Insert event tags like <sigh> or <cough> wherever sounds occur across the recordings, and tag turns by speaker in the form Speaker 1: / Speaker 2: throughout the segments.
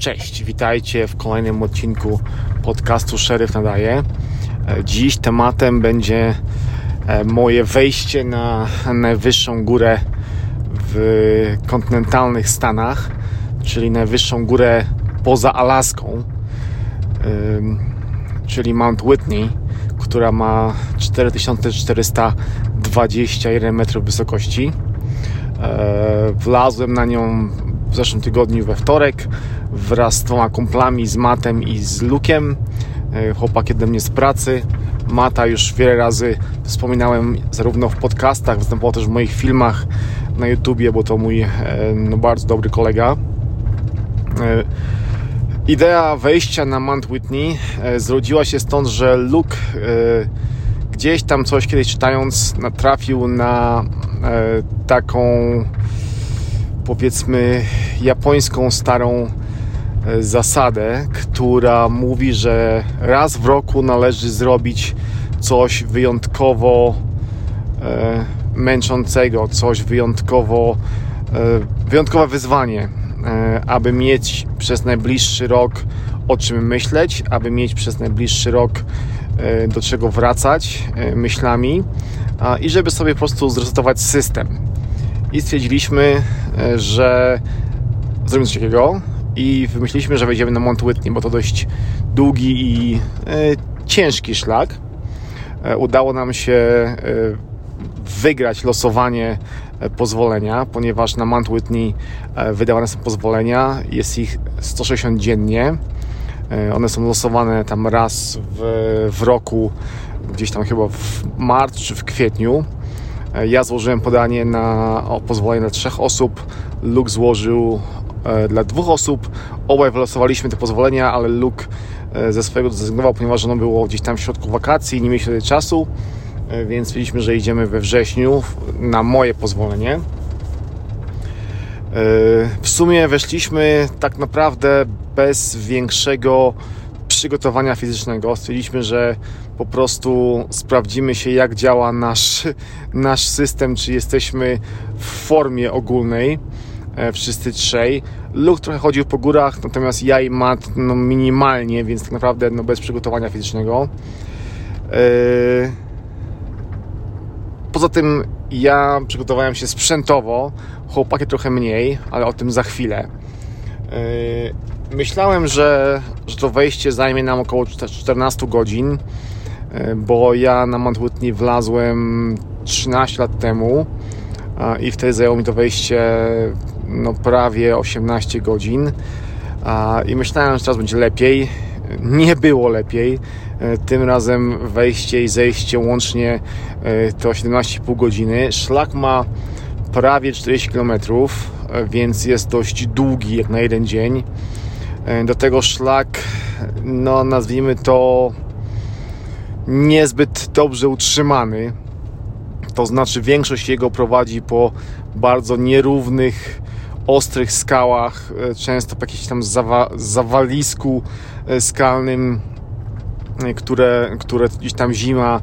Speaker 1: Cześć, witajcie w kolejnym odcinku podcastu Szeryf Nadaje. Dziś tematem będzie e, moje wejście na najwyższą górę w kontynentalnych Stanach, czyli najwyższą górę poza Alaską, czyli Mount Whitney, która ma 4421 metrów wysokości. E, wlazłem na nią w zeszłym tygodniu we wtorek wraz z dwoma kumplami, z Matem i z Lukiem. E, chłopak jeden mnie z pracy. Mata już wiele razy wspominałem zarówno w podcastach, występował też w moich filmach na YouTubie, bo to mój e, no, bardzo dobry kolega. E, idea wejścia na Mount Whitney zrodziła się stąd, że Luke gdzieś tam coś kiedyś czytając natrafił na taką powiedzmy japońską starą zasadę, która mówi, że raz w roku należy zrobić coś wyjątkowo e, męczącego, coś wyjątkowo e, wyjątkowe wyzwanie, aby mieć przez najbliższy rok o czym myśleć, aby mieć przez najbliższy rok do czego wracać myślami i żeby sobie po prostu zresetować system. I stwierdziliśmy, e, że zrobimy coś takiego i wymyśliliśmy, że wejdziemy na Mount Whitney, bo to dość długi i e, ciężki szlak. E, udało nam się wygrać losowanie pozwolenia, ponieważ na Mount Whitney wydawane są pozwolenia, jest ich 160 dziennie. One są losowane tam raz w, w roku, gdzieś tam chyba w marcu czy w kwietniu. E, ja złożyłem podanie na o pozwolenie dla trzech osób. Luke złożył e, dla dwóch osób. Obaj wylosowaliśmy te pozwolenia, ale Luke e, ze swojego zrezygnował, ponieważ ono było gdzieś tam w środku wakacji, nie mieliśmy czasu, więc stwierdziliśmy, że idziemy we wrześniu na moje pozwolenie. W sumie weszliśmy tak naprawdę bez większego przygotowania fizycznego. Stwierdziliśmy, że po prostu sprawdzimy się, jak działa nasz, nasz system, czy jesteśmy w formie ogólnej e, wszyscy trzej. Luke trochę chodził po górach, natomiast ja i Matt no, minimalnie, więc tak naprawdę no, bez przygotowania fizycznego. E, poza tym ja przygotowałem się sprzętowo, chłopaki trochę mniej, ale o tym za chwilę. E, myślałem, że, że to wejście zajmie nam około 14 godzin. E, bo ja na Mount Whitney wlazłem 13 lat temu i wtedy zajęło mi to wejście no, prawie 18 godzin i myślałem, że teraz będzie lepiej. Nie było lepiej. E, tym razem wejście i zejście łącznie e, to 17,5 godziny. Szlak ma prawie 40 km, więc jest dość długi jak na jeden dzień. Do tego szlak, no nazwijmy to niezbyt dobrze utrzymany. To znaczy, większość jego prowadzi po bardzo nierównych, ostrych skałach, e, często po jakimś tam zawa zawalisku e, skalnym, e, które, które gdzieś tam zima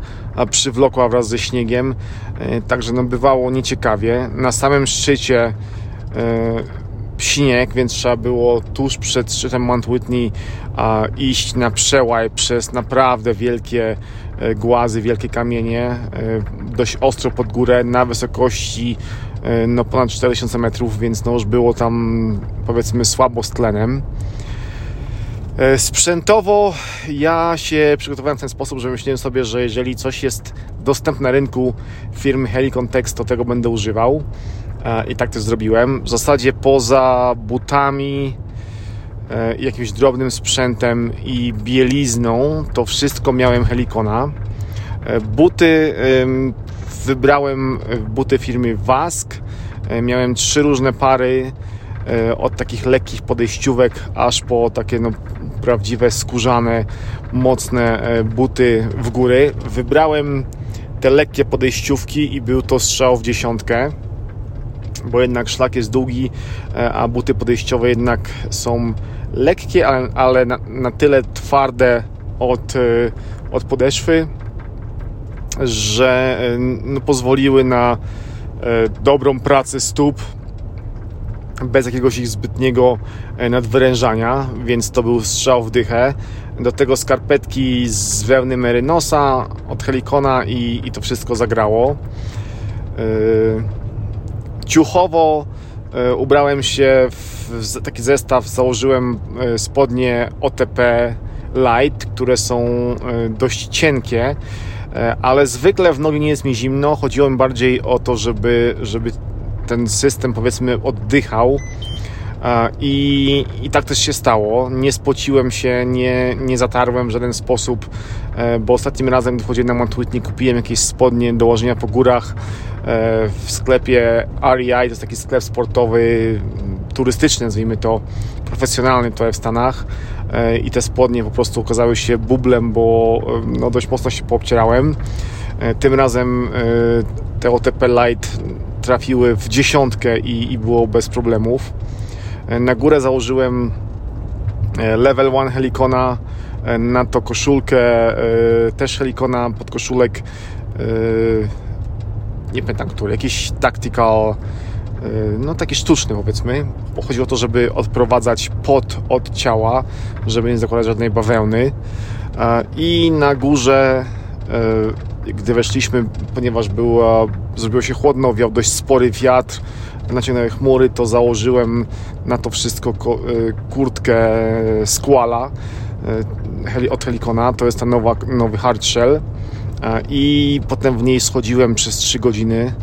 Speaker 1: przywlokła wraz ze śniegiem. Także no, bywało nieciekawie. Na samym szczycie śnieg, więc trzeba było tuż przed szczytem Mount Whitney iść na przełaj przez naprawdę wielkie głazy, wielkie kamienie, dość ostro pod górę, na wysokości no, ponad 4000 metrów, więc no, już było tam powiedzmy słabo z tlenem. Sprzętowo ja się przygotowałem w ten sposób, że myślałem sobie, że jeżeli coś jest dostępne na rynku firmy Helicon Text, to tego będę używał. I tak też zrobiłem. W zasadzie poza butami, E, jakimś drobnym sprzętem i bielizną, to wszystko miałem Helikona. E, buty wybrałem buty firmy Wask. E, miałem trzy różne pary od takich lekkich podejściówek aż po takie no, prawdziwe skórzane, mocne buty w góry. Wybrałem te lekkie podejściówki i był to strzał w dziesiątkę bo jednak szlak jest długi, a buty podejściowe jednak są lekkie, ale, ale na, na, tyle twarde od, e, od podeszwy, że e, no, pozwoliły na e, dobrą pracę stóp bez jakiegoś ich zbytniego nadwyrężania, więc to był strzał w dychę. Do tego skarpetki z wełny Merynosa od Helikona i, i to wszystko zagrało. Ciuchowo ubrałem się w taki zestaw, założyłem spodnie OTP light, które są e, dość cienkie, e, ale zwykle w nogi nie jest mi zimno. Chodziło mi bardziej o to, żeby, żeby ten system powiedzmy oddychał. E, I, I tak też się stało. Nie spociłem się, nie, nie zatarłem w żaden sposób, bo ostatnim razem, gdy wchodziłem na Mount Whitney, kupiłem jakieś spodnie do łożenia po górach w sklepie REI. To jest taki sklep sportowy, turystyczny, nazwijmy to, profesjonalny tutaj w Stanach. E, i te spodnie po prostu okazały się bublem, bo e, no, dość mocno się poobcierałem. E, tym razem te OTP Light trafiły w dziesiątkę i, i było bez problemów. Na górę założyłem Level 1 Helikona, na to koszulkę też Helikona, podkoszulek nie pamiętam który, jakiś tactical no taki sztuczny powiedzmy. Chodzi o to, żeby odprowadzać pot od ciała, żeby nie zakładać żadnej bawełny. I na górze, y, gdy weszliśmy, ponieważ było, zrobiło się chłodno, wiał dość spory wiatr, naciągnęły chmury, to założyłem na to wszystko kurtkę Squala od Helikona. To jest ten nowa, nowy hard shell. I potem w niej schodziłem przez 3 godziny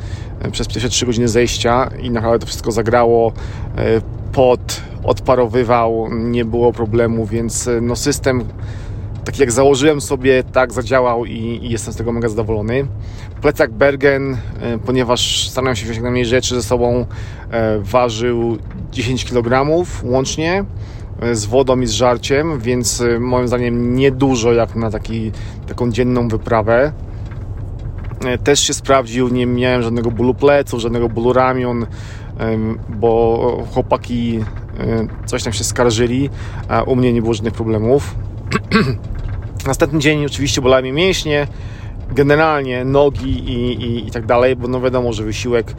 Speaker 1: przez pierwsze 3 godziny zejścia i naprawdę to wszystko zagrało. E, Pot odparowywał, nie było problemu, więc e, no system tak jak założyłem sobie, tak zadziałał i, i, jestem z tego mega zadowolony. Plecak Bergen, e, ponieważ starałem się wziąć jak najmniej rzeczy ze sobą, ważył 10 kg łącznie z wodą i z żarciem, więc moim zdaniem niedużo jak na taki, taką dzienną wyprawę. E, też się sprawdził, nie miałem żadnego bólu pleców, żadnego bólu ramion, bo chłopaki e, coś tam się skarżyli, a u mnie nie było żadnych problemów. <clears throat> Następny dzień oczywiście bolały mnie mięśnie, generalnie nogi i, i, i, tak dalej, bo no wiadomo, że wysiłek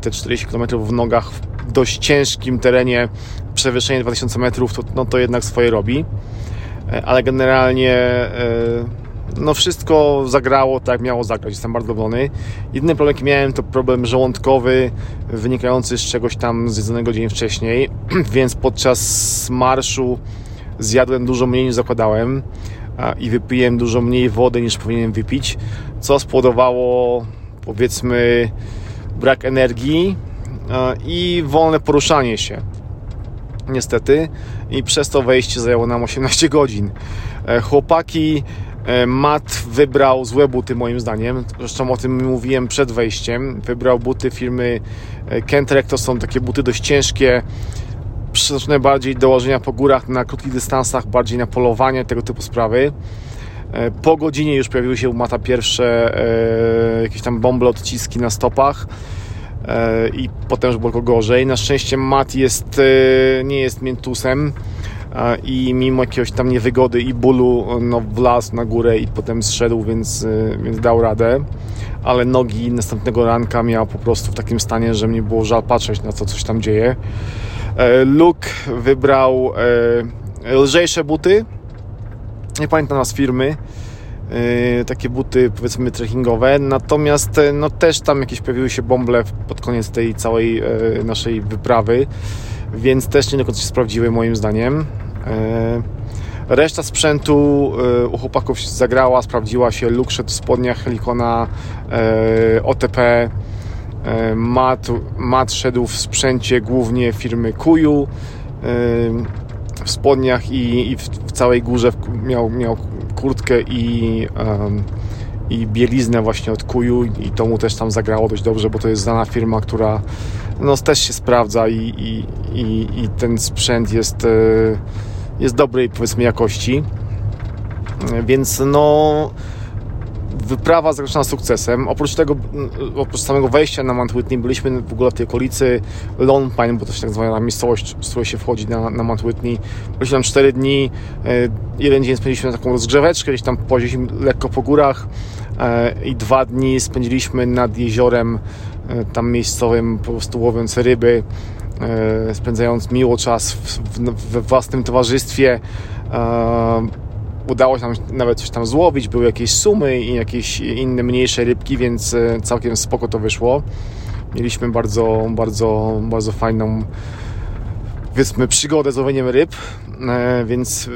Speaker 1: te 40 km w nogach w dość ciężkim terenie, przewyższenie 2000 metrów, to, no to jednak swoje robi. E, ale generalnie no wszystko zagrało tak jak miało zagrać. Jestem bardzo zadowolony. Jedyny problem, jaki miałem, to problem żołądkowy wynikający z czegoś tam zjedzonego dzień wcześniej, <clears throat> więc podczas marszu zjadłem dużo mniej niż zakładałem i wypiłem dużo mniej wody niż powinienem wypić, co spowodowało powiedzmy brak energii i wolne poruszanie się. Niestety, i przez to wejście zajęło nam 18 godzin. E, chłopaki Matt wybrał złe buty moim zdaniem, zresztą o tym mówiłem przed wejściem. Wybrał buty firmy e, Kentrek, to są takie buty dość ciężkie, przeznaczone bardziej do łożenia po górach na krótkich dystansach, bardziej na polowanie, tego typu sprawy. E, po godzinie już pojawiły się u Mata pierwsze jakieś tam bąble odciski na stopach i potem już było gorzej. Na szczęście Matt jest, nie jest miętusem, i mimo jakiegoś tam niewygody i bólu no, wlazł na górę i potem zszedł, więc, y, więc dał radę. Ale nogi następnego ranka miał po prostu w takim stanie, że mnie było żal patrzeć na to, coś tam dzieje. E, Luke wybrał e, lżejsze buty. Nie pamiętam nas firmy. E, takie buty powiedzmy trekkingowe. Natomiast no, też tam jakieś pojawiły się bąble pod koniec tej całej naszej wyprawy więc też nie do końca się sprawdziły moim zdaniem. E, reszta sprzętu e, u chłopaków zagrała, sprawdziła się. Luke szedł w spodniach Helikona e, OTP. Matt, Matt szedł w sprzęcie głównie firmy Kuju w spodniach i, i w, całej górze miał, miał kurtkę i, i bieliznę właśnie od Kuju i to mu też tam zagrało dość dobrze, bo to jest znana firma, która no, też się sprawdza i, i, i, i ten sprzęt jest, jest dobrej powiedzmy jakości. Więc no wyprawa zakończona sukcesem. Oprócz tego, oprócz samego wejścia na Mount Whitney, byliśmy w ogóle w tej okolicy Lone Pine, bo to się tak zwana miejscowość, z której się wchodzi na, na Mount Whitney. Byliśmy tam 4 dni. E, jeden dzień spędziliśmy na taką rozgrzeweczkę, gdzieś tam pojeździliśmy lekko po górach e, i dwa dni spędziliśmy nad jeziorem tam miejscowym, po prostu łowiąc ryby spędzając miło czas w, w, we własnym towarzystwie. Udało się nam nawet coś tam złowić, były jakieś sumy i jakieś inne mniejsze rybki, więc całkiem spoko to wyszło. Mieliśmy bardzo, bardzo, bardzo fajną powiedzmy przygodę z łowieniem ryb, więc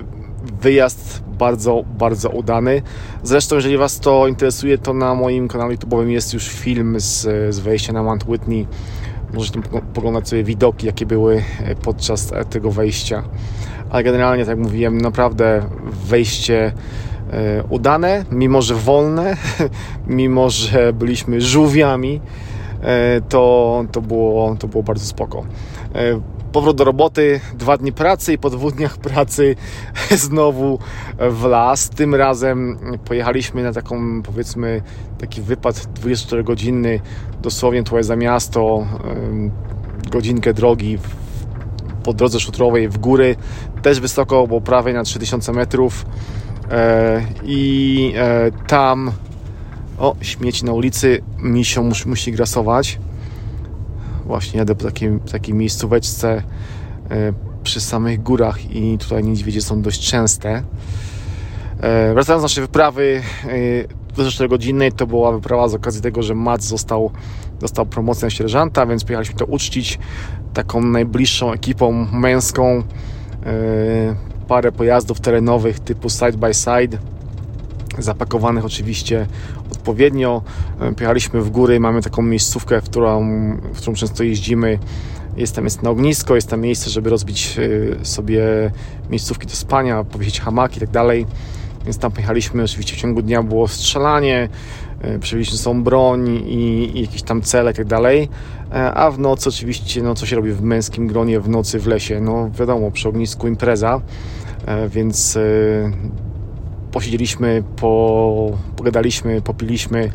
Speaker 1: wyjazd bardzo, bardzo udany. Zresztą, jeżeli Was to interesuje, to na moim kanale YouTube'owym jest już film z, z wejścia na Mount Whitney. Możecie poglądać sobie widoki, jakie były e, podczas e, tego wejścia. Ale generalnie, tak jak mówiłem, naprawdę wejście e, udane, mimo że wolne, <laughs> mimo że byliśmy żółwiami, to, to, było, to było bardzo spoko powrót do roboty, dwa dni pracy i po dwóch dniach pracy <laughs> znowu w las. Tym razem pojechaliśmy na taką, powiedzmy, taki wypad 24-godzinny, dosłownie tutaj za miasto, godzinkę drogi po drodze szutrowej w góry, też wysoko, bo prawie na 3000 metrów e, i e, tam o, śmieci na ulicy, misio musi, musi grasować właśnie jadę po takiej, takiej miejscóweczce e, przy samych górach i tutaj niedźwiedzie są dość częste. Wracając do naszej wyprawy do 4 godzinnej, to była wyprawa z okazji tego, że Mac został, dostał promocję sierżanta, więc pojechaliśmy to uczcić taką najbliższą ekipą męską. E, parę pojazdów terenowych typu side by side zapakowanych oczywiście odpowiednio. E, pojechaliśmy w góry, mamy taką miejscówkę, w którą, w którą często jeździmy. Jest tam jest na ognisko, jest tam miejsce, żeby rozbić e, sobie miejscówki do spania, powiesić hamaki i tak dalej. Więc tam pojechaliśmy, oczywiście w ciągu dnia było strzelanie, e, przewieźliśmy są broń i, i, jakieś tam cele i tak dalej. A w nocy oczywiście, no co się robi w męskim gronie w nocy w lesie? No wiadomo, przy ognisku impreza, więc posiedzieliśmy, po, pogadaliśmy, popiliśmy.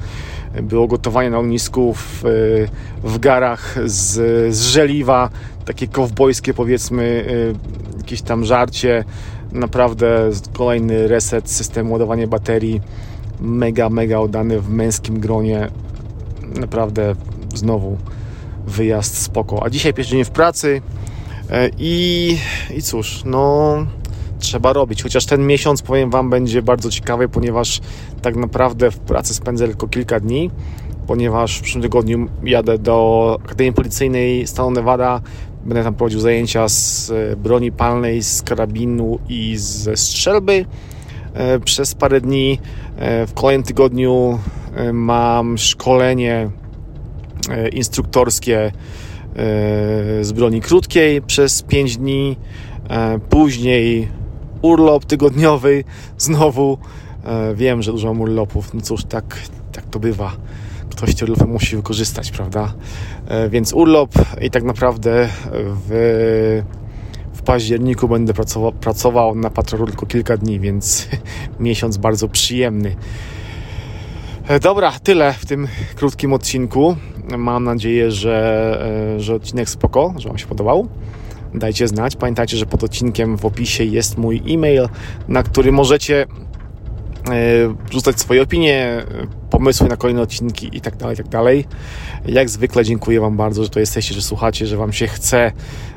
Speaker 1: Było gotowanie na ognisku w, w garach z, z żeliwa, takie kowbojskie powiedzmy, jakieś tam żarcie. Naprawdę kolejny reset systemu ładowania baterii. Mega, mega udany w męskim gronie. Naprawdę znowu wyjazd spoko. A dzisiaj pierwszy dzień w pracy e, i, i cóż, no trzeba robić. Chociaż ten miesiąc, powiem Wam, będzie bardzo ciekawy, ponieważ tak naprawdę w pracy spędzę tylko kilka dni, ponieważ w przyszłym tygodniu jadę do Akademii Policyjnej stanu Nevada. Będę tam prowadził zajęcia z e, broni palnej, z karabinu i ze strzelby e, przez parę dni. E, w kolejnym tygodniu mam szkolenie instruktorskie z broni krótkiej przez 5 dni. Później urlop tygodniowy, <laughs> znowu wiem, że dużo mam urlopów, no cóż, tak, tak to bywa. Ktoś te urlopy musi wykorzystać, prawda? E, więc urlop i tak naprawdę w, w październiku będę pracował, pracował na patrolu tylko kilka dni, więc <laughs> miesiąc bardzo przyjemny. E, dobra, tyle w tym krótkim odcinku. Mam nadzieję, że, że odcinek spoko, że Wam się podobał dajcie znać. Pamiętajcie, że pod odcinkiem w opisie jest mój e-mail, na który możecie e, rzucać swoje opinie, pomysły na kolejne odcinki i tak dalej, tak dalej. Jak zwykle dziękuję Wam bardzo, że to jesteście, że słuchacie, że Wam się chce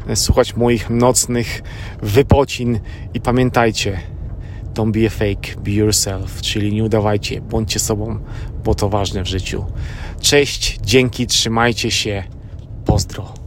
Speaker 1: e, słuchać moich nocnych wypocin i pamiętajcie, don't be a fake, be yourself, czyli nie udawajcie, bądźcie sobą, bo to ważne w życiu. Cześć, dzięki, trzymajcie się, pozdro.